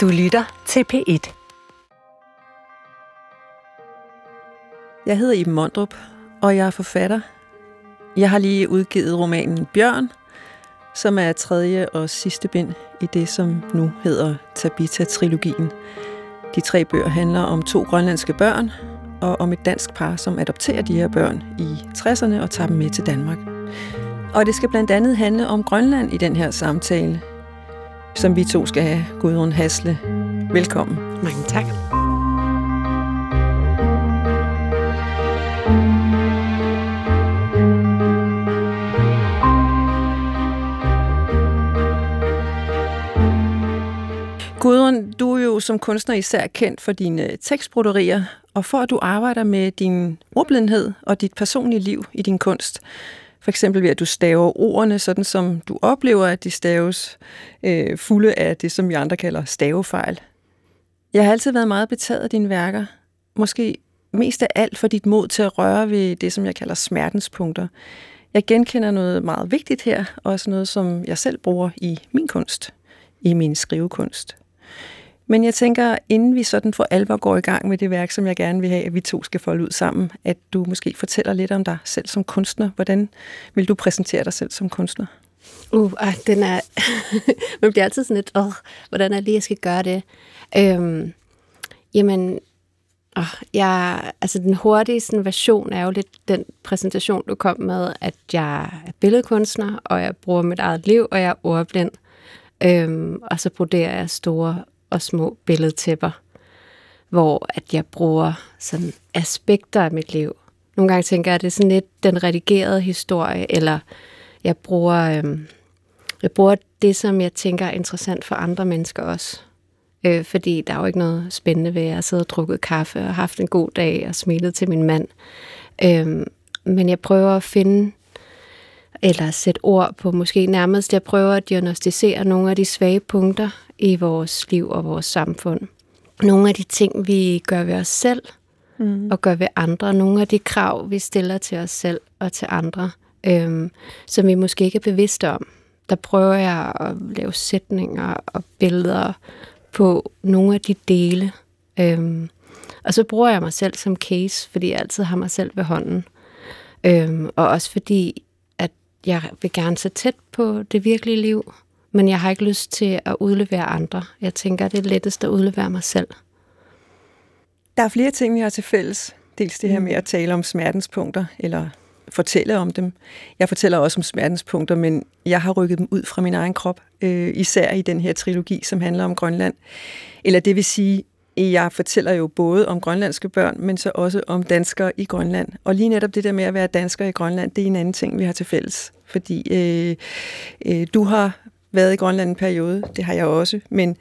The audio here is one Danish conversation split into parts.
Du lytter til P1. Jeg hedder Iben Mondrup, og jeg er forfatter. Jeg har lige udgivet romanen Bjørn, som er tredje og sidste bind i det, som nu hedder Tabita-trilogien. De tre bøger handler om to grønlandske børn, og om et dansk par, som adopterer de her børn i 60'erne og tager dem med til Danmark. Og det skal blandt andet handle om Grønland i den her samtale, som vi to skal have. Gudrun Hasle, velkommen. Mange tak. Gudrun, du er jo som kunstner især kendt for dine tekstbroderier, og for at du arbejder med din ordblindhed og dit personlige liv i din kunst. For eksempel ved, at du staver ordene, sådan som du oplever, at de staves øh, fulde af det, som vi andre kalder stavefejl. Jeg har altid været meget betaget af dine værker. Måske mest af alt for dit mod til at røre ved det, som jeg kalder smertenspunkter. Jeg genkender noget meget vigtigt her, også noget, som jeg selv bruger i min kunst, i min skrivekunst. Men jeg tænker, inden vi sådan for alvor går i gang med det værk, som jeg gerne vil have, at vi to skal folde ud sammen, at du måske fortæller lidt om dig selv som kunstner. Hvordan vil du præsentere dig selv som kunstner? Uh, ah, den er... Man bliver altid sådan lidt, åh, hvordan er det lige, jeg skal gøre det? Øhm, jamen, åh, jeg, altså den hurtige sådan, version er jo lidt den præsentation, du kom med, at jeg er billedkunstner, og jeg bruger mit eget liv, og jeg er ordblind. Øhm, og så broderer jeg store og små billedtæpper, hvor at jeg bruger sådan aspekter af mit liv. Nogle gange tænker jeg, at det er sådan lidt den redigerede historie, eller jeg bruger, øh, jeg bruger det, som jeg tænker er interessant for andre mennesker også. Øh, fordi der er jo ikke noget spændende ved at sidde og drukket kaffe og haft en god dag og smilet til min mand. Øh, men jeg prøver at finde eller sætte ord på måske nærmest, jeg prøver at diagnostisere nogle af de svage punkter i vores liv og vores samfund. Nogle af de ting, vi gør ved os selv mm. og gør ved andre. Nogle af de krav, vi stiller til os selv og til andre, øhm, som vi måske ikke er bevidste om. Der prøver jeg at lave sætninger og billeder på nogle af de dele. Øhm, og så bruger jeg mig selv som case, fordi jeg altid har mig selv ved hånden. Øhm, og også fordi, at jeg vil gerne så tæt på det virkelige liv, men jeg har ikke lyst til at udlevere andre. Jeg tænker, det er lettest at udlevere mig selv. Der er flere ting, vi har til fælles. Dels det her med at tale om smertenspunkter, eller fortælle om dem. Jeg fortæller også om smertenspunkter, men jeg har rykket dem ud fra min egen krop, øh, især i den her trilogi, som handler om Grønland. Eller det vil sige, jeg fortæller jo både om grønlandske børn, men så også om danskere i Grønland. Og lige netop det der med at være dansker i Grønland, det er en anden ting, vi har til fælles. Fordi øh, øh, du har været i Grønland en periode, det har jeg også, men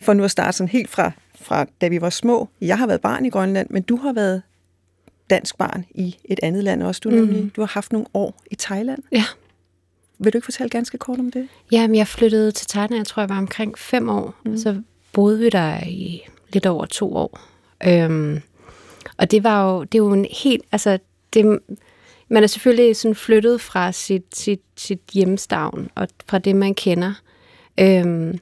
for nu at starte sådan helt fra, fra da vi var små. Jeg har været barn i Grønland, men du har været dansk barn i et andet land også. Du, mm. nemlig, du har haft nogle år i Thailand. Ja. Vil du ikke fortælle ganske kort om det? Jamen, jeg flyttede til Thailand, jeg tror, jeg var omkring fem år. Mm. Så boede vi der i lidt over to år. Øhm, og det var jo, det er jo en helt, altså, det, man er selvfølgelig sådan flyttet fra sit, sit, sit hjemstavn og fra det, man kender. Øhm,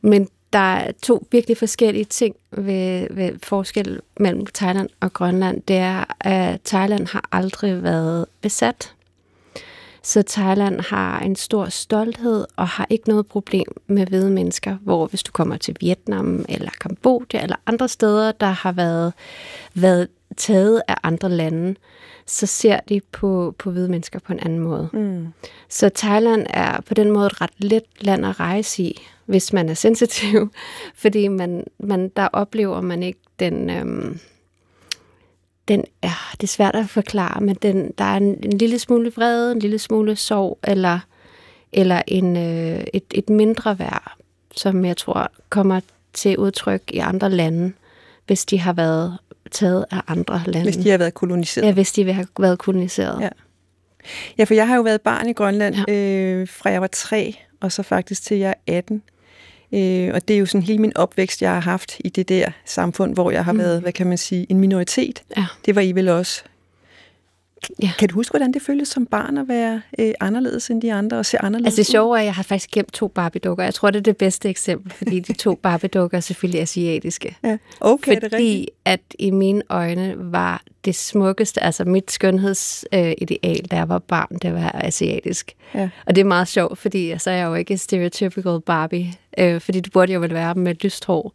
men der er to virkelig forskellige ting ved, ved forskel mellem Thailand og Grønland. Det er, at Thailand har aldrig været besat. Så Thailand har en stor stolthed og har ikke noget problem med hvide mennesker, hvor hvis du kommer til Vietnam eller Kambodja eller andre steder, der har været, været taget af andre lande, så ser de på, på hvide mennesker på en anden måde. Mm. Så Thailand er på den måde et ret let land at rejse i, hvis man er sensitiv, fordi man, man der oplever man ikke den... Øhm, den, ja, det er svært at forklare, men den, der er en, en lille smule vrede, en lille smule sorg, eller, eller en, øh, et, et mindre værd, som jeg tror kommer til udtryk i andre lande, hvis de har været taget af andre lande. Hvis de har været koloniseret. Ja, hvis de har været koloniseret. Ja. Ja, for jeg har jo været barn i Grønland ja. øh, fra jeg var tre, og så faktisk til jeg er 18. Øh, og det er jo sådan hele min opvækst, jeg har haft i det der samfund, hvor jeg har mm. været, hvad kan man sige, en minoritet. Ja. Det var I vel også. Ja. Kan du huske, hvordan det føltes som barn at være øh, anderledes end de andre og se anderledes Altså det sjove er, at jeg har faktisk gemt to Barbie-dukker. Jeg tror, det er det bedste eksempel, fordi de to Barbie-dukker er selvfølgelig asiatiske. Ja, okay, fordi det rigtigt. at i mine øjne var det smukkeste, altså mit skønhedsideal, da jeg var barn, det var asiatisk. Ja. Og det er meget sjovt, fordi så er jeg jo ikke stereotypical Barbie, øh, fordi det burde jo vel være med lyst hår.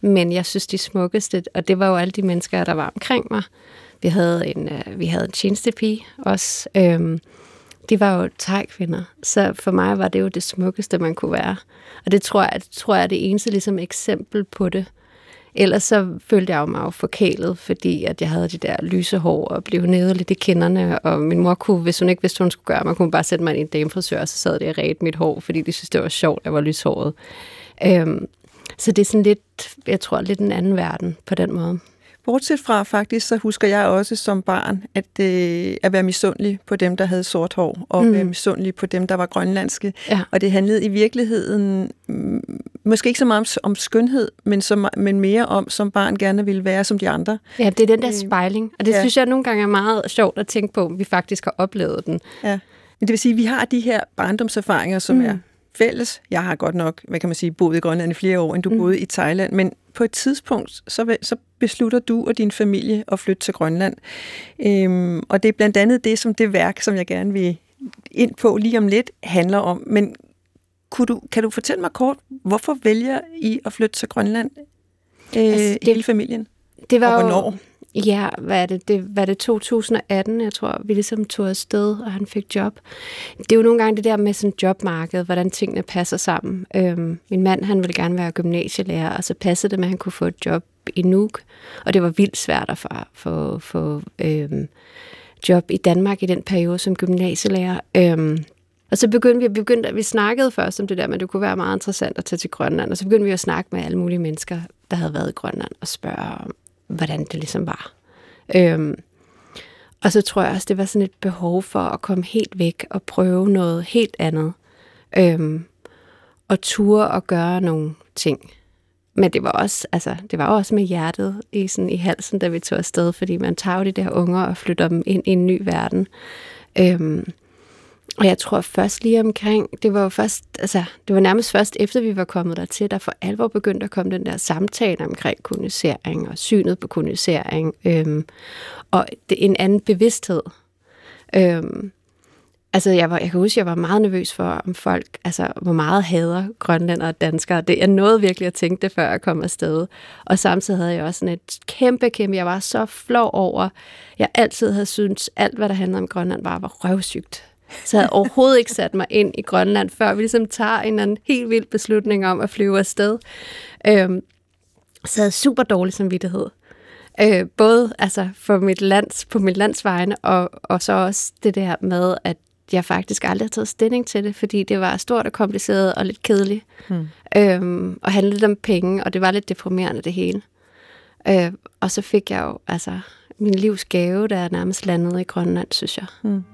Men jeg synes, de smukkeste, og det var jo alle de mennesker, der var omkring mig. Vi havde en, øh, vi havde en tjenestepige også. Øhm, de var jo tegkvinder, så for mig var det jo det smukkeste, man kunne være. Og det tror jeg, det tror jeg er det eneste ligesom, eksempel på det. Ellers så følte jeg jo mig jo forkælet, fordi at jeg havde de der lyse hår og blev nede lidt i kinderne, og min mor kunne, hvis hun ikke vidste, hvad hun skulle gøre, man kunne bare sætte mig i en damefrisør, og så sad det og ret mit hår, fordi de synes, det var sjovt, at jeg var lyshåret. Øhm, så det er sådan lidt, jeg tror, lidt en anden verden på den måde. Bortset fra faktisk, så husker jeg også som barn, at, øh, at være misundelig på dem, der havde sort hår, og mm. være misundelig på dem, der var grønlandske. Ja. Og det handlede i virkeligheden mm, måske ikke så meget om, om skønhed, men, som, men mere om, som barn gerne ville være som de andre. Ja, det er den der øh, spejling. Og det ja. synes jeg nogle gange er meget sjovt at tænke på, om vi faktisk har oplevet den. Ja. Men det vil sige, at vi har de her barndomserfaringer, som mm. er fælles. Jeg har godt nok, hvad kan man sige, boet i Grønland i flere år, end du mm. boede i Thailand, men på et tidspunkt, så, så beslutter du og din familie at flytte til Grønland. Øhm, og det er blandt andet det, som det værk, som jeg gerne vil ind på lige om lidt, handler om. Men kunne du, kan du fortælle mig kort, hvorfor vælger I at flytte til Grønland, øh, altså, det, hele familien? Det var og hvornår? Jo, Ja, hvad er det? det? Hvad er det 2018, jeg tror, vi ligesom tog afsted, og han fik job. Det er jo nogle gange det der med sådan jobmarkedet, hvordan tingene passer sammen. Øhm, min mand, han ville gerne være gymnasielærer, og så passede det med, at han kunne få et job i Nuuk, og det var vildt svært at få, få, få øhm, job i Danmark i den periode som gymnasielærer. Øhm, og så begyndte vi, vi, begyndte, vi snakkede først om det der, men det kunne være meget interessant at tage til Grønland, og så begyndte vi at snakke med alle mulige mennesker, der havde været i Grønland, og spørge om, hvordan det ligesom var. Øhm, og så tror jeg også, det var sådan et behov for at komme helt væk og prøve noget helt andet. Øhm, og ture og gøre nogle ting. Men det var også, altså, det var også med hjertet i, sådan, i halsen, da vi tog afsted, fordi man tager jo de der unger og flytter dem ind i en ny verden. Øhm, og jeg tror først lige omkring, det var jo først, altså, det var nærmest først efter vi var kommet der til, der for alvor begyndte at komme den der samtale omkring kolonisering og synet på kolonisering, øhm, og det, en anden bevidsthed. Øhm, altså, jeg, var, jeg kan huske, jeg var meget nervøs for, om folk, altså, hvor meget hader grønlænder og danskere. Det, jeg nåede virkelig at tænke det, før jeg kom afsted. Og samtidig havde jeg også sådan et kæmpe, kæmpe, jeg var så flov over, jeg altid havde syntes, alt hvad der handlede om Grønland bare var røvsygt så jeg havde overhovedet ikke sat mig ind i Grønland, før vi ligesom tager en eller anden helt vild beslutning om at flyve afsted. Øhm, så jeg havde super dårlig samvittighed. Øh, både altså for mit lands, på mit lands vegne, og, og så også det der med, at jeg faktisk aldrig har taget stilling til det, fordi det var stort og kompliceret og lidt kedeligt. Hmm. Øhm, og handlede om penge, og det var lidt deprimerende det hele. Øh, og så fik jeg jo altså min livs gave, der er nærmest landet i Grønland, synes jeg. Hmm.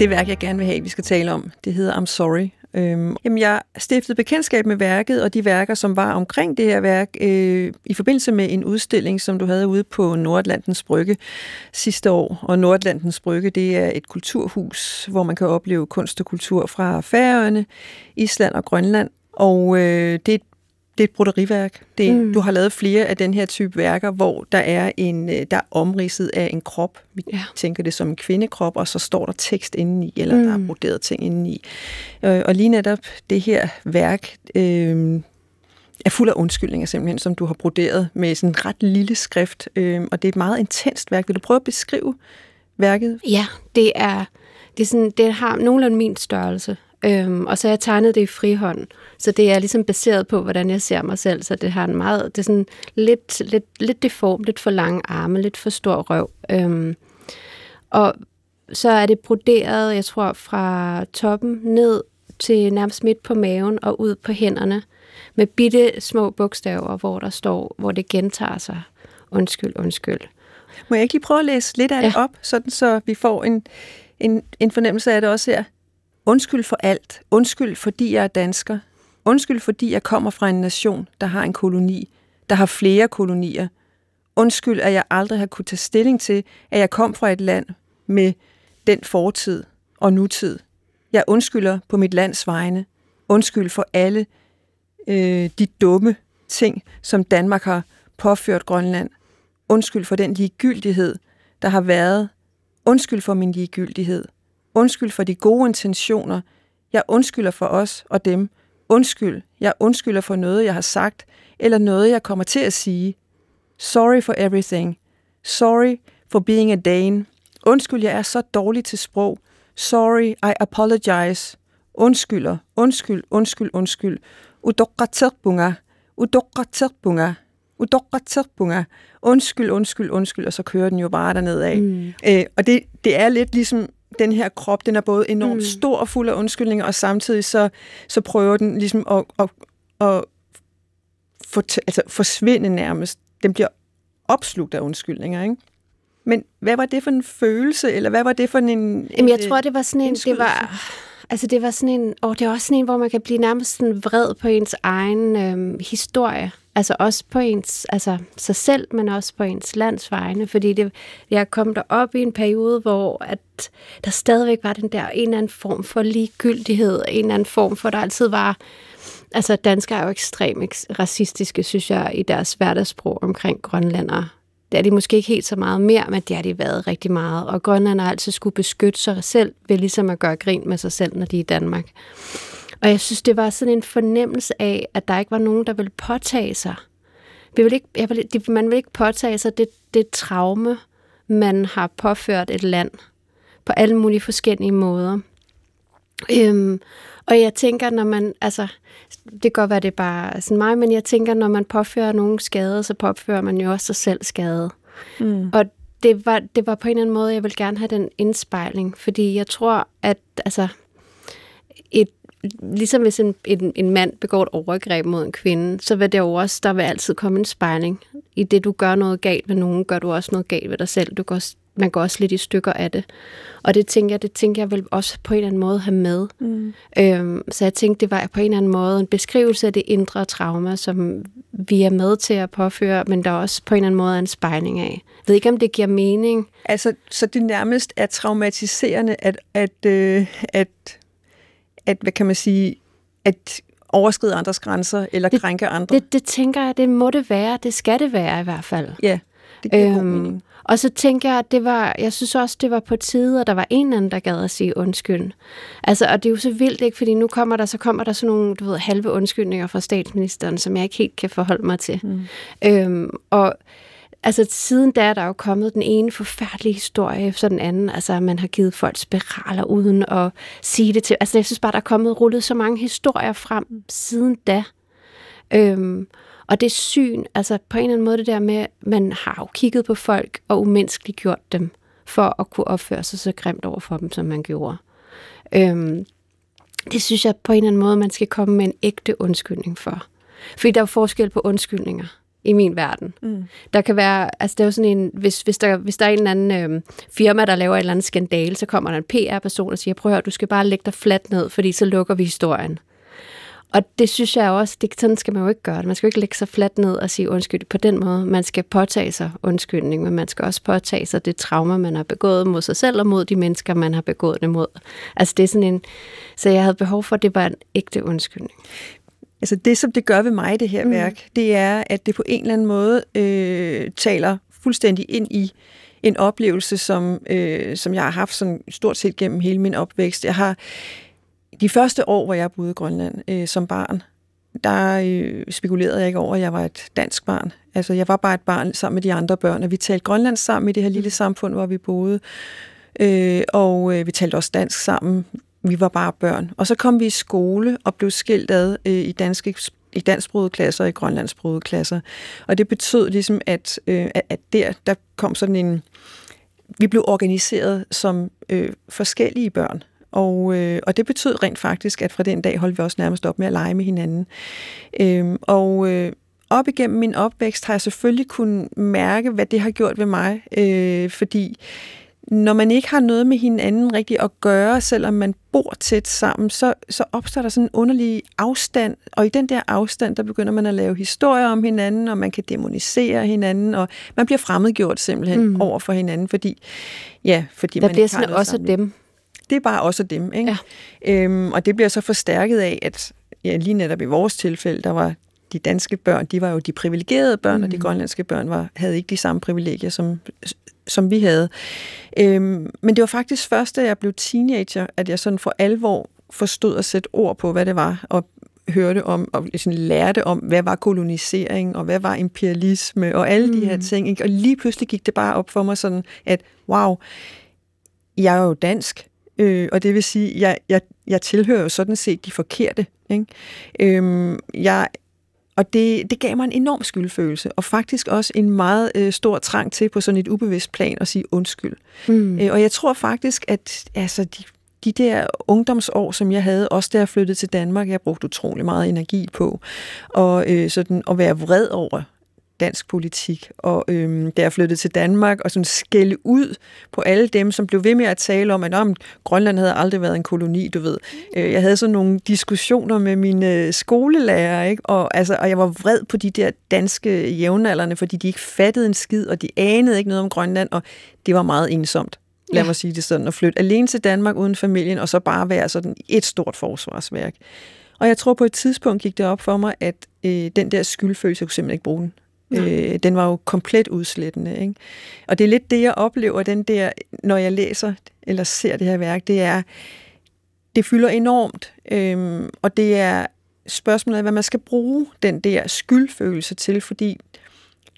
Det værk, jeg gerne vil have, vi skal tale om, det hedder I'm Sorry. Øhm, jamen, jeg stiftede bekendtskab med værket og de værker, som var omkring det her værk, øh, i forbindelse med en udstilling, som du havde ude på Nordatlantens Brygge sidste år. Og Nordatlantens Brygge, det er et kulturhus, hvor man kan opleve kunst og kultur fra Færøerne, Island og Grønland. Og øh, det er et det er et brodderiværk. Det, mm. Du har lavet flere af den her type værker, hvor der er en øh, der er omridset af en krop. Vi ja. tænker det som en kvindekrop, og så står der tekst indeni, eller mm. der er mm. broderet ting indeni. Øh, og lige netop det her værk øh, er fuld af undskyldninger simpelthen, som du har broderet med sådan en ret lille skrift. Øh, og det er et meget intenst værk. Vil du prøve at beskrive værket? Ja, det er, det er sådan, det har nogenlunde min størrelse. Øhm, og så har jeg tegnet det i frihånd. Så det er ligesom baseret på, hvordan jeg ser mig selv. Så det har en meget, det er sådan lidt, lidt, lidt deform, lidt for lange arme, lidt for stor røv. Øhm, og så er det broderet, jeg tror, fra toppen ned til nærmest midt på maven og ud på hænderne med bitte små bogstaver, hvor der står, hvor det gentager sig. Undskyld, undskyld. Må jeg ikke lige prøve at læse lidt af ja. det op, sådan så vi får en, en, en fornemmelse af det også her? Undskyld for alt. Undskyld, fordi jeg er dansker. Undskyld, fordi jeg kommer fra en nation, der har en koloni, der har flere kolonier. Undskyld, at jeg aldrig har kunne tage stilling til, at jeg kom fra et land med den fortid og nutid. Jeg undskylder på mit lands vegne. Undskyld for alle øh, de dumme ting, som Danmark har påført Grønland. Undskyld for den ligegyldighed, der har været. Undskyld for min ligegyldighed. Undskyld for de gode intentioner. Jeg undskylder for os og dem. Undskyld. Jeg undskylder for noget, jeg har sagt, eller noget, jeg kommer til at sige. Sorry for everything. Sorry for being a Dane. Undskyld, jeg er så dårlig til sprog. Sorry, I apologize. Undskylder, undskyld, undskyld, undskyld. Udoqatirpunga, udoqatirpunga, udoqatirpunga. Undskyld, undskyld, undskyld, og så kører den jo bare derned af. Mm. Øh, og det, det er lidt ligesom den her krop, den er både enormt mm. stor og fuld af undskyldninger, og samtidig så, så prøver den ligesom at, at, at for, altså forsvinde nærmest. Den bliver opslugt af undskyldninger, ikke? Men hvad var det for en følelse, eller hvad var det for en... Jamen, jeg tror, det var sådan en... Det var, altså, det var sådan en... Og det er også sådan en, hvor man kan blive nærmest sådan vred på ens egen øhm, historie. Altså også på ens, altså sig selv, men også på ens lands vegne. Fordi det, jeg kom der op i en periode, hvor at der stadigvæk var den der en eller anden form for ligegyldighed, en eller anden form for, der altid var... Altså danskere er jo ekstremt racistiske, synes jeg, i deres hverdagssprog omkring grønlandere det er de måske ikke helt så meget mere, men det har de været rigtig meget. Og Grønland har altid skulle beskytte sig selv ved ligesom at gøre grin med sig selv, når de er i Danmark. Og jeg synes, det var sådan en fornemmelse af, at der ikke var nogen, der ville påtage sig. Vi vil ikke, jeg vil, man vil ikke påtage sig det, det traume, man har påført et land på alle mulige forskellige måder. Øhm, og jeg tænker, når man, altså, det kan godt være, det er bare sådan mig, men jeg tænker, når man påfører nogen skade, så påfører man jo også sig selv skade. Mm. Og det var, det var på en eller anden måde, jeg vil gerne have den indspejling, fordi jeg tror, at altså, et, ligesom hvis en, en, en mand begår et overgreb mod en kvinde, så vil det jo også, der vil altid komme en spejling. I det, du gør noget galt med nogen, gør du også noget galt ved dig selv. Du går man går også lidt i stykker af det. Og det tænker jeg, det tænker jeg vil også på en eller anden måde have med. Mm. Øhm, så jeg tænkte, det var på en eller anden måde en beskrivelse af det indre trauma, som vi er med til at påføre, men der er også på en eller anden måde en spejling af. Jeg ved ikke, om det giver mening. Altså, så det nærmest er traumatiserende, at, at, øh, at, at hvad kan man sige, at overskride andres grænser, eller det, krænke andre? Det, det tænker jeg, det må det være. Det skal det være i hvert fald. Ja, det giver øhm, god mening. Og så tænker jeg, at det var, jeg synes også, det var på tide, at der var en anden, der gad at sige undskyld. Altså, og det er jo så vildt, ikke? Fordi nu kommer der, så kommer der sådan nogle, du ved, halve undskyldninger fra statsministeren, som jeg ikke helt kan forholde mig til. Mm. Øhm, og altså siden da er der jo kommet den ene forfærdelige historie efter den anden. Altså, at man har givet folk spiraler uden at sige det til. Altså, jeg synes bare, der er kommet rullet så mange historier frem siden da. Øhm, og det syn, altså på en eller anden måde det der med, man har jo kigget på folk og umenneskeligt gjort dem, for at kunne opføre sig så grimt over for dem, som man gjorde. Øhm, det synes jeg på en eller anden måde, man skal komme med en ægte undskyldning for. Fordi der er jo forskel på undskyldninger i min verden. Mm. Der kan være, altså det er jo sådan en, hvis, hvis, der, hvis der er en eller anden øhm, firma, der laver en eller anden skandale, så kommer der en PR-person og siger, prøv at høre, du skal bare lægge dig fladt ned, fordi så lukker vi historien. Og det synes jeg også, det, sådan skal man jo ikke gøre det. Man skal jo ikke lægge sig fladt ned og sige undskyld på den måde. Man skal påtage sig undskyldning, men man skal også påtage sig det trauma, man har begået mod sig selv og mod de mennesker, man har begået det mod. Altså det er sådan en... Så jeg havde behov for, at det var en ægte undskyldning. Altså det, som det gør ved mig, det her mm. værk, det er, at det på en eller anden måde øh, taler fuldstændig ind i en oplevelse, som, øh, som jeg har haft sådan stort set gennem hele min opvækst. Jeg har de første år, hvor jeg boede i Grønland øh, som barn, der øh, spekulerede jeg ikke over, at jeg var et dansk barn. Altså, jeg var bare et barn sammen med de andre børn, og vi talte grønlandsk sammen i det her lille samfund, hvor vi boede. Øh, og øh, vi talte også dansk sammen. Vi var bare børn. Og så kom vi i skole og blev skilt ad øh, i danske i dansksprogede klasser og i grønlandsksprogede klasser. Og det betød ligesom, at, øh, at der, der kom sådan en... Vi blev organiseret som øh, forskellige børn. Og, øh, og det betød rent faktisk, at fra den dag holdt vi også nærmest op med at lege med hinanden. Øh, og øh, op igennem min opvækst har jeg selvfølgelig kunnet mærke, hvad det har gjort ved mig, øh, fordi når man ikke har noget med hinanden rigtigt at gøre, selvom man bor tæt sammen, så, så opstår der sådan en underlig afstand, og i den der afstand, der begynder man at lave historier om hinanden, og man kan demonisere hinanden, og man bliver fremmedgjort simpelthen mm. over for hinanden, fordi, ja, fordi der man bliver ikke sådan også dem. Det er bare også dem, ikke? Ja. Øhm, og det bliver så forstærket af, at ja, lige netop i vores tilfælde, der var de danske børn, de var jo de privilegerede børn, mm. og de grønlandske børn var, havde ikke de samme privilegier, som, som vi havde. Øhm, men det var faktisk først, da jeg blev teenager, at jeg sådan for alvor forstod at sætte ord på, hvad det var, og hørte om, og sådan lærte om, hvad var kolonisering, og hvad var imperialisme, og alle mm. de her ting. Ikke? Og lige pludselig gik det bare op for mig sådan, at wow, jeg er jo dansk, øh, og det vil sige, jeg, jeg, jeg tilhører jo sådan set de forkerte. Ikke? Øhm, jeg og det, det gav mig en enorm skyldfølelse, og faktisk også en meget øh, stor trang til på sådan et ubevidst plan at sige undskyld. Mm. Øh, og jeg tror faktisk, at altså, de, de der ungdomsår, som jeg havde, også da jeg flyttede til Danmark, jeg brugte utrolig meget energi på, og øh, sådan at være vred over dansk politik. Og øhm, da jeg flyttede til Danmark og sådan skælde ud på alle dem, som blev ved med at tale om, at om, Grønland havde aldrig været en koloni, du ved. Øh, jeg havde sådan nogle diskussioner med mine skolelærer, ikke? Og, altså, og jeg var vred på de der danske jævnaldrende, fordi de ikke fattede en skid, og de anede ikke noget om Grønland, og det var meget ensomt. Lad ja. mig sige det sådan, at flytte alene til Danmark uden familien, og så bare være sådan et stort forsvarsværk. Og jeg tror på et tidspunkt gik det op for mig, at øh, den der skyldfølelse, jeg kunne simpelthen ikke bruge den. Øh, den var jo komplet udslættende. Ikke? Og det er lidt det, jeg oplever, den der, når jeg læser eller ser det her værk, det er, det fylder enormt, øh, og det er spørgsmålet af, hvad man skal bruge den der skyldfølelse til, fordi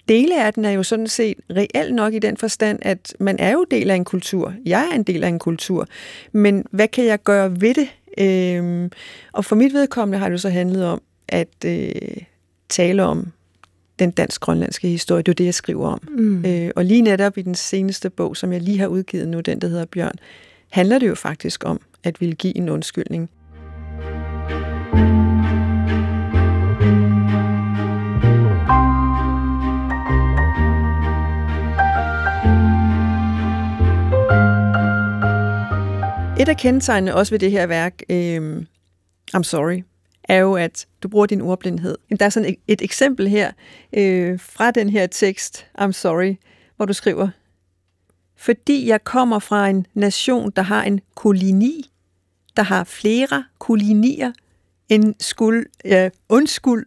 dele af den er jo sådan set reelt nok i den forstand, at man er jo del af en kultur. Jeg er en del af en kultur. Men hvad kan jeg gøre ved det? Øhm, og for mit vedkommende har det jo så handlet om at øh, tale om den dansk-grønlandske historie. Det er det, jeg skriver om. Mm. Øh, og lige netop i den seneste bog, som jeg lige har udgivet nu, den der hedder Bjørn, handler det jo faktisk om at ville give en undskyldning. Et af kendetegnene også ved det her værk, øh, I'm sorry, er jo, at du bruger din ordblindhed. Der er sådan et, et eksempel her øh, fra den her tekst, I'm sorry, hvor du skriver, fordi jeg kommer fra en nation, der har en koloni, der har flere kolonier end skuld, ja, undskyld.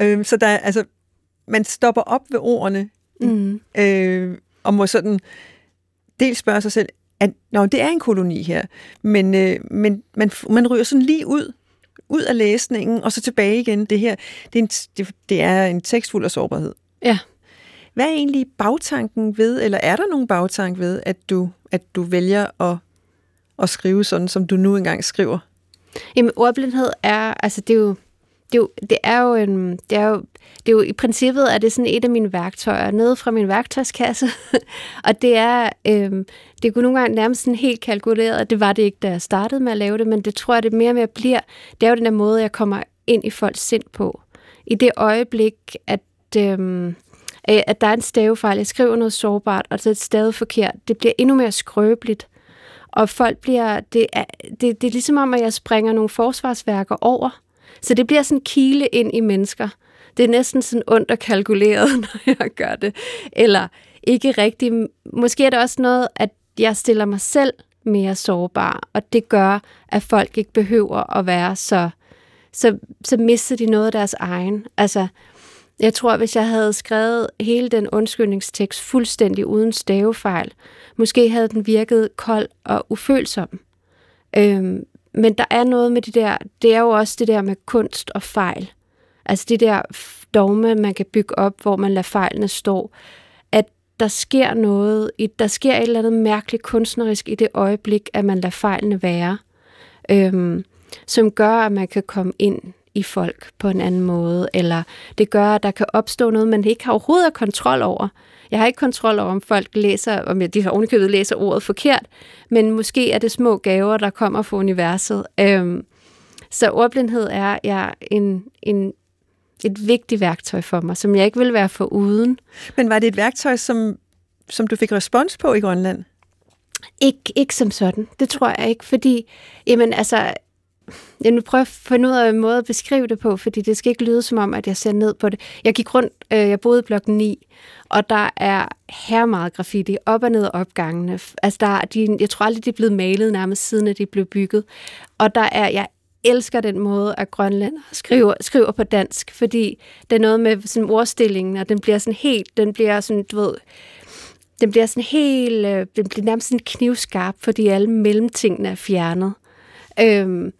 Øh, så der, altså, man stopper op ved ordene, mm. øh, og må sådan dels spørge sig selv, at nå, det er en koloni her, men, øh, men man, man ryger sådan lige ud ud af læsningen, og så tilbage igen. Det her, det er en, det, det er en tekst fuld af sårbarhed. Ja. Hvad er egentlig bagtanken ved, eller er der nogen bagtank ved, at du, at du vælger at, at skrive sådan, som du nu engang skriver? Jamen, ordblindhed er, altså det er jo, det er jo, det er jo, en, det er jo, det er jo i princippet er det sådan et af mine værktøjer. Nede fra min værktøjskasse, og det er, øhm, det kunne nogle gange nærmest sådan helt kalkuleret, det var det ikke, da jeg startede med at lave det, men det tror jeg, det mere og mere bliver, det er jo den der måde, jeg kommer ind i folks sind på. I det øjeblik, at, øhm, øh, at der er en stavefejl, jeg skriver noget sårbart, og så er det stadig forkert, det bliver endnu mere skrøbeligt, og folk bliver, det er, det, det er ligesom om, at jeg springer nogle forsvarsværker over, så det bliver sådan kile ind i mennesker. Det er næsten sådan ondt og kalkuleret, når jeg gør det. Eller ikke rigtigt. Måske er det også noget, at jeg stiller mig selv mere sårbar, og det gør, at folk ikke behøver at være så, så, så mister de noget af deres egen. Altså, jeg tror, hvis jeg havde skrevet hele den undskyldningstekst fuldstændig uden stavefejl, måske havde den virket kold og ufølsom. Øhm, men der er noget med det der, det er jo også det der med kunst og fejl. Altså det der dogme, man kan bygge op, hvor man lader fejlene stå. At der sker noget, der sker et eller andet mærkeligt kunstnerisk i det øjeblik, at man lader fejlene være. Øhm, som gør, at man kan komme ind i folk på en anden måde, eller det gør, at der kan opstå noget, man ikke har overhovedet kontrol over. Jeg har ikke kontrol over, om folk læser, om de har ovenikøbet læser ordet forkert, men måske er det små gaver, der kommer fra universet. Øhm, så ordblindhed er ja, en, en, et vigtigt værktøj for mig, som jeg ikke vil være for uden. Men var det et værktøj, som, som du fik respons på i Grønland? Ikke, ikke som sådan. Det tror jeg ikke, fordi, jamen altså, jeg nu prøver at finde ud af en måde at beskrive det på, fordi det skal ikke lyde som om, at jeg ser ned på det. Jeg gik rundt, øh, jeg boede i blok 9, og der er her meget graffiti op og ned opgangene. Altså der, de, jeg tror aldrig, de er blevet malet nærmest siden, at de blev bygget. Og der er, jeg elsker den måde, at Grønland skriver, skriver på dansk, fordi det er noget med sådan ordstillingen, og den bliver sådan helt, den bliver sådan, du ved, den bliver sådan helt, øh, den bliver nærmest sådan knivskarp, fordi alle mellemtingene er fjernet. Øhm,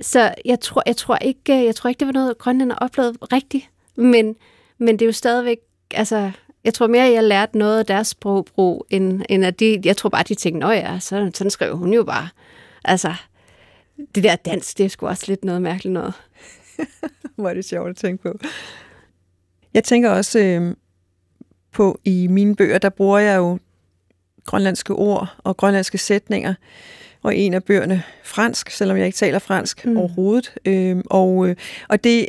så jeg tror, jeg tror ikke, øh, jeg tror ikke, det var noget, Grønland har oplevet rigtigt, men, men det er jo stadigvæk, altså, jeg tror mere, jeg lærte noget af deres sprogbrug, end, end at de, jeg tror bare, de tænkte, nå ja, så, sådan skrev hun jo bare. Altså, det der dans, det er sgu også lidt noget mærkeligt noget. Hvor er det sjovt at tænke på. Jeg tænker også øh, på, i mine bøger, der bruger jeg jo grønlandske ord og grønlandske sætninger, og en af bøgerne fransk, selvom jeg ikke taler fransk mm. overhovedet. Øh, og, øh, og det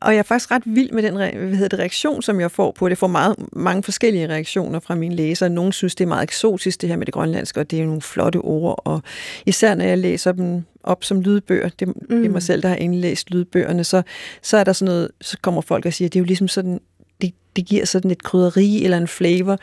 og jeg er faktisk ret vild med den hvad hedder det, reaktion, som jeg får på det. Jeg får meget, mange forskellige reaktioner fra mine læsere. Nogle synes, det er meget eksotisk, det her med det grønlandske, og det er nogle flotte ord. Og især når jeg læser dem op som lydbøger, det, mm. det er mig selv, der har indlæst lydbøgerne, så, så er der sådan noget, så kommer folk og siger, det er jo ligesom sådan, det, det giver sådan et krydderi eller en flavor.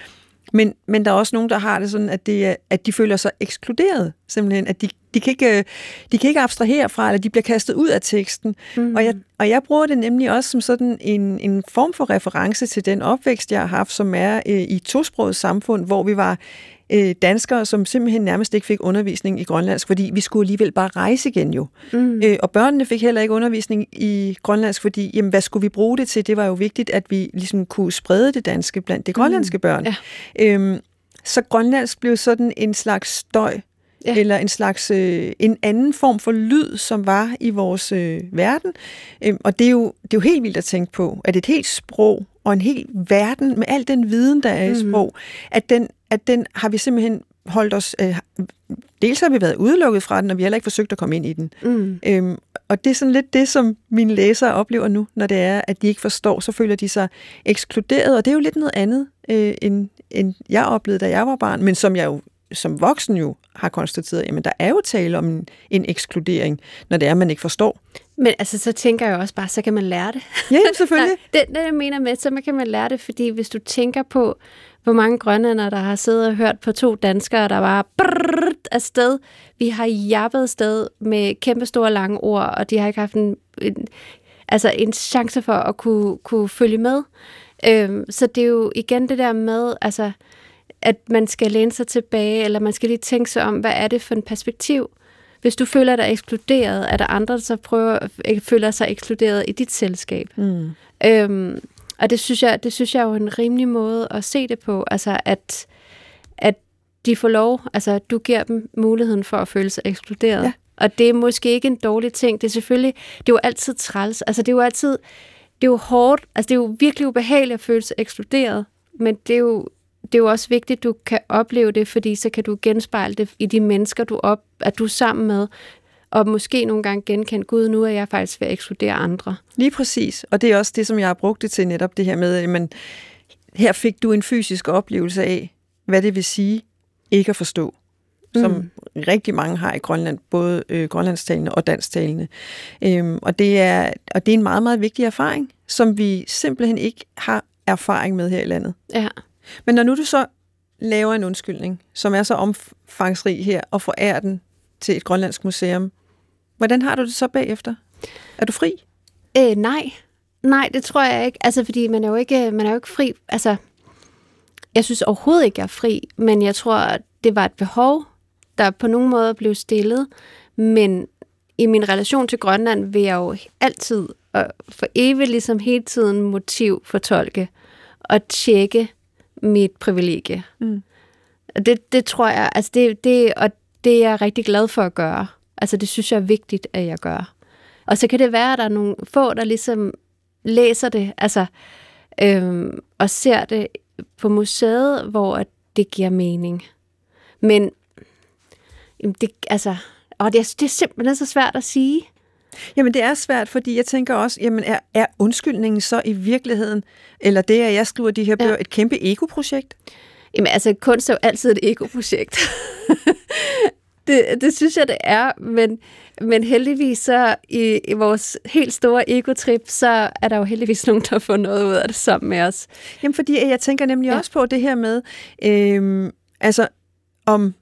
Men, men der er også nogen, der har det sådan, at, det er, at de føler sig ekskluderet, simpelthen, at de, de, kan ikke, de kan ikke abstrahere fra, eller de bliver kastet ud af teksten. Mm. Og, jeg, og jeg bruger det nemlig også som sådan en, en form for reference til den opvækst, jeg har haft, som er øh, i et tosproget samfund, hvor vi var øh, danskere, som simpelthen nærmest ikke fik undervisning i grønlandsk, fordi vi skulle alligevel bare rejse igen jo. Mm. Øh, og børnene fik heller ikke undervisning i grønlandsk, fordi jamen, hvad skulle vi bruge det til? Det var jo vigtigt, at vi ligesom kunne sprede det danske blandt de grønlandske mm. børn. Ja. Øhm, så grønlandsk blev sådan en slags støj, ja. eller en slags øh, en anden form for lyd, som var i vores øh, verden. Øhm, og det er, jo, det er jo helt vildt at tænke på, at et helt sprog og en hel verden med al den viden, der er i mm. sprog, at den, at den har vi simpelthen holdt os... Øh, dels har vi været udelukket fra den, og vi har heller ikke forsøgt at komme ind i den. Mm. Øhm, og det er sådan lidt det, som mine læsere oplever nu, når det er, at de ikke forstår, så føler de sig ekskluderet, og det er jo lidt noget andet, øh, end, end jeg oplevede, da jeg var barn, men som jeg jo som voksen jo har konstateret, jamen der er jo tale om en, en ekskludering, når det er, man ikke forstår. Men altså, så tænker jeg også bare, så kan man lære det. Ja, selvfølgelig. Nej, det, det, jeg mener med, så man kan man lære det, fordi hvis du tænker på, hvor mange grønlænder, der har siddet og hørt på to danskere, der var brrrt afsted. Vi har jappet afsted med kæmpe store lange ord, og de har ikke haft en, en, altså en chance for at kunne, kunne følge med. Øhm, så det er jo igen det der med, altså, at man skal læne sig tilbage, eller man skal lige tænke sig om, hvad er det for en perspektiv? Hvis du føler dig ekskluderet, er der andre, der så prøver, føler sig ekskluderet i dit selskab. Mm. Øhm, og det synes, jeg, det synes jeg er jo en rimelig måde at se det på, altså at, at de får lov, altså du giver dem muligheden for at føle sig ekskluderet. Ja. Og det er måske ikke en dårlig ting. Det er selvfølgelig, det er jo altid træls. Altså det er jo altid, det er jo hårdt, altså det er jo virkelig ubehageligt at føle sig ekskluderet, men det er jo det er jo også vigtigt, at du kan opleve det, fordi så kan du genspejle det i de mennesker, du op, at du er sammen med, og måske nogle gange genkende, gud, nu er jeg faktisk ved at ekskludere andre. Lige præcis, og det er også det, som jeg har brugt det til netop, det her med, at man, her fik du en fysisk oplevelse af, hvad det vil sige ikke at forstå, som mm. rigtig mange har i Grønland, både øh, grønlandstalende og dansktalende. Øhm, og, det er, og det er en meget, meget vigtig erfaring, som vi simpelthen ikke har erfaring med her i landet. Ja. Men når nu du så laver en undskyldning, som er så omfangsrig her, og forærer den til et grønlandsk museum, hvordan har du det så bagefter? Er du fri? Øh, nej. Nej, det tror jeg ikke. Altså, fordi man er jo ikke, man er jo ikke fri. Altså, jeg synes overhovedet ikke, jeg er fri, men jeg tror, det var et behov, der på nogen måde blev stillet. Men i min relation til Grønland vil jeg jo altid og for evigt ligesom hele tiden motiv fortolke og tjekke, mit privilegie. Mm. Det, det tror jeg, altså det, det, og det er jeg rigtig glad for at gøre. Altså det synes jeg er vigtigt, at jeg gør. Og så kan det være, at der er nogle få, der ligesom læser det, altså, øhm, og ser det på museet, hvor det giver mening. Men det, altså, og det, er, det er simpelthen så svært at sige. Jamen det er svært, fordi jeg tænker også, jamen er, er undskyldningen så i virkeligheden, eller det, at jeg skriver de her bøger, ja. et kæmpe ego-projekt? Jamen altså, kunst er jo altid et ego-projekt. det, det synes jeg, det er, men, men heldigvis så i, i vores helt store egotrip, så er der jo heldigvis nogen, der får noget ud af det sammen med os. Jamen, fordi jeg tænker nemlig ja. også på det her med, øh, altså om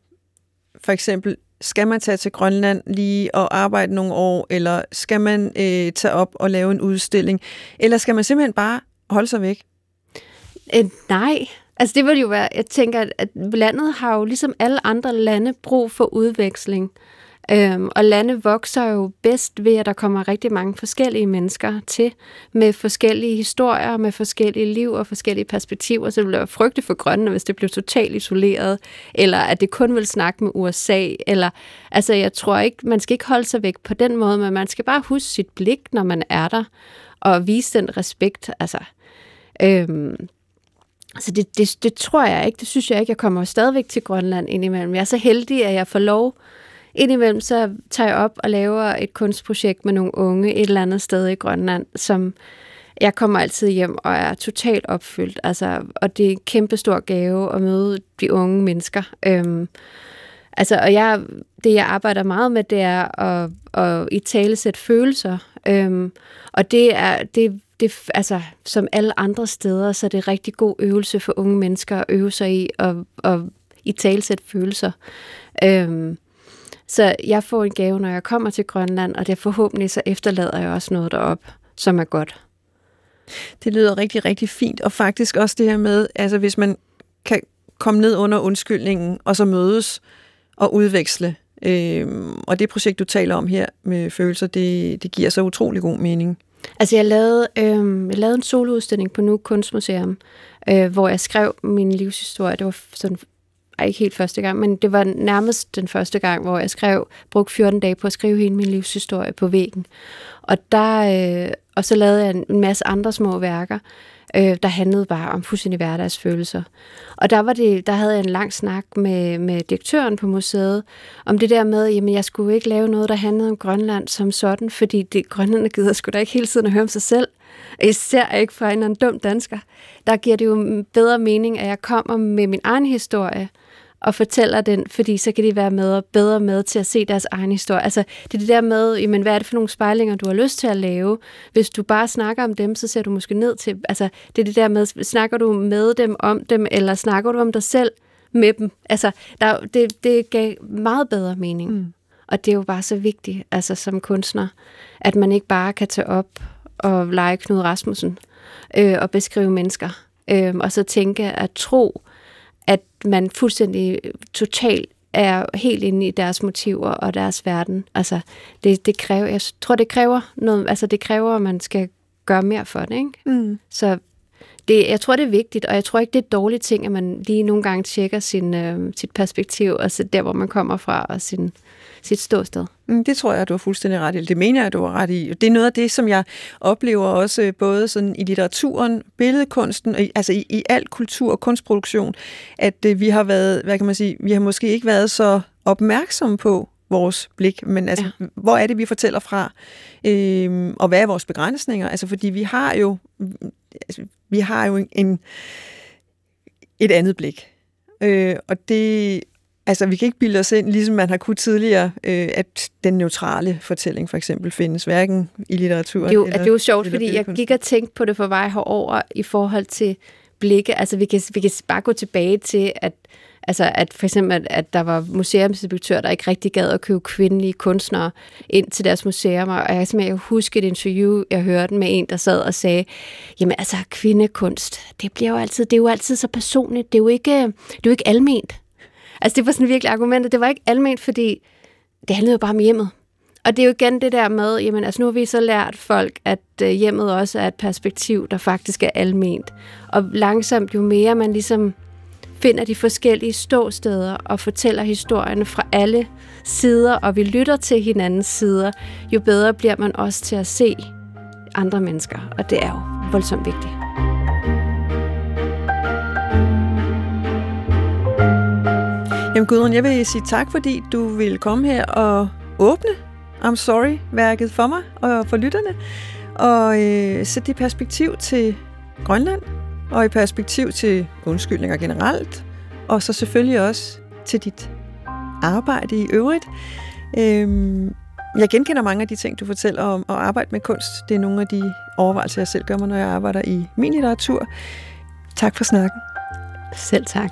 for eksempel, skal man tage til Grønland lige og arbejde nogle år, eller skal man øh, tage op og lave en udstilling, eller skal man simpelthen bare holde sig væk? Øh, nej, altså det vil jo være, jeg tænker, at landet har jo ligesom alle andre lande brug for udveksling. Øhm, og lande vokser jo bedst ved, at der kommer rigtig mange forskellige mennesker til, med forskellige historier, med forskellige liv og forskellige perspektiver. Så det ville være frygte for Grønland, hvis det blev totalt isoleret, eller at det kun vil snakke med USA. Eller, altså, jeg tror ikke, man skal ikke holde sig væk på den måde, men man skal bare huske sit blik, når man er der, og vise den respekt. Altså, øhm, Altså det, det, det tror jeg ikke, det synes jeg ikke. Jeg kommer stadigvæk til Grønland indimellem. Jeg er så heldig, at jeg får lov indimellem så tager jeg op og laver et kunstprojekt med nogle unge et eller andet sted i Grønland, som jeg kommer altid hjem og er totalt opfyldt. Altså, og det er en kæmpe stor gave at møde de unge mennesker. Øhm, altså, og jeg, det, jeg arbejder meget med, det er at, at i tale sætte følelser. Øhm, og det er, det, det, altså, som alle andre steder, så er det en rigtig god øvelse for unge mennesker at øve sig i at, at i talsæt følelser. Øhm, så jeg får en gave, når jeg kommer til Grønland, og det forhåbentlig så efterlader jeg også noget derop, som er godt. Det lyder rigtig, rigtig fint, og faktisk også det her med, altså hvis man kan komme ned under undskyldningen, og så mødes og udveksle. Øhm, og det projekt, du taler om her med følelser, det, det giver så utrolig god mening. Altså jeg lavede, øh, jeg lavede en soloudstilling på Nuuk Kunstmuseum, øh, hvor jeg skrev min livshistorie. Det var sådan ikke helt første gang, men det var nærmest den første gang, hvor jeg skrev, brugte 14 dage på at skrive hele min livshistorie på væggen. Og, der, øh, og så lavede jeg en masse andre små værker, øh, der handlede bare om fuldstændig hverdagsfølelser. Og der, var det, der havde jeg en lang snak med, med direktøren på museet, om det der med, jamen jeg skulle ikke lave noget, der handlede om Grønland som sådan, fordi det, Grønland gider sgu da ikke hele tiden at høre om sig selv. Især ikke fra en dum dansker. Der giver det jo bedre mening, at jeg kommer med min egen historie, og fortæller den, fordi så kan de være med og bedre med til at se deres egen historie. Altså, det er det der med, jamen, hvad er det for nogle spejlinger, du har lyst til at lave? Hvis du bare snakker om dem, så ser du måske ned til, altså, det er det der med, snakker du med dem om dem, eller snakker du om dig selv med dem? Altså, der, det, det gav meget bedre mening. Mm. Og det er jo bare så vigtigt, altså som kunstner, at man ikke bare kan tage op og lege Knud Rasmussen øh, og beskrive mennesker, øh, og så tænke at tro, at man fuldstændig totalt er helt inde i deres motiver og deres verden. Altså, det, det kræver, jeg tror, det kræver noget, altså det kræver, at man skal gøre mere for det, ikke? Mm. Så det, jeg tror, det er vigtigt, og jeg tror ikke, det er et dårligt ting, at man lige nogle gange tjekker sin, øh, sit perspektiv, og så der, hvor man kommer fra, og sin, sit ståsted. Mm, det tror jeg, du har fuldstændig ret i. Det mener jeg, du har ret i. Det er noget af det, som jeg oplever også øh, både sådan i litteraturen, billedkunsten, altså i, i al kultur og kunstproduktion, at øh, vi har været, hvad kan man sige, vi har måske ikke været så opmærksomme på vores blik, men altså, ja. hvor er det, vi fortæller fra, øhm, og hvad er vores begrænsninger? Altså, fordi vi har jo, altså, vi har jo en, et andet blik. Øh, og det, altså, vi kan ikke bilde os ind, ligesom man har kunnet tidligere, øh, at den neutrale fortælling for eksempel findes, hverken i litteraturen det er jo, eller, Det er jo sjovt, fordi jeg gik og tænkte på det for vej herover i forhold til blikke. Altså, vi kan, vi kan bare gå tilbage til, at Altså at for eksempel, at, at der var museumsinspektører, der ikke rigtig gad at købe kvindelige kunstnere ind til deres museum. Og jeg kan jeg huske et interview, jeg hørte med en, der sad og sagde, jamen altså kvindekunst, det bliver jo altid, det er jo altid så personligt, det er jo ikke, det er jo ikke alment. Altså det var sådan virkelig argumentet, det var ikke alment, fordi det handlede jo bare om hjemmet. Og det er jo igen det der med, jamen altså nu har vi så lært folk, at øh, hjemmet også er et perspektiv, der faktisk er alment. Og langsomt, jo mere man ligesom finder de forskellige ståsteder og fortæller historierne fra alle sider, og vi lytter til hinandens sider, jo bedre bliver man også til at se andre mennesker, og det er jo voldsomt vigtigt. Jamen Gudrun, jeg vil sige tak, fordi du ville komme her og åbne I'm Sorry-værket for mig og for lytterne, og øh, sætte det i perspektiv til Grønland, og i perspektiv til undskyldninger generelt, og så selvfølgelig også til dit arbejde i øvrigt. Øhm, jeg genkender mange af de ting, du fortæller om at arbejde med kunst. Det er nogle af de overvejelser, jeg selv gør mig, når jeg arbejder i min litteratur. Tak for snakken. Selv tak.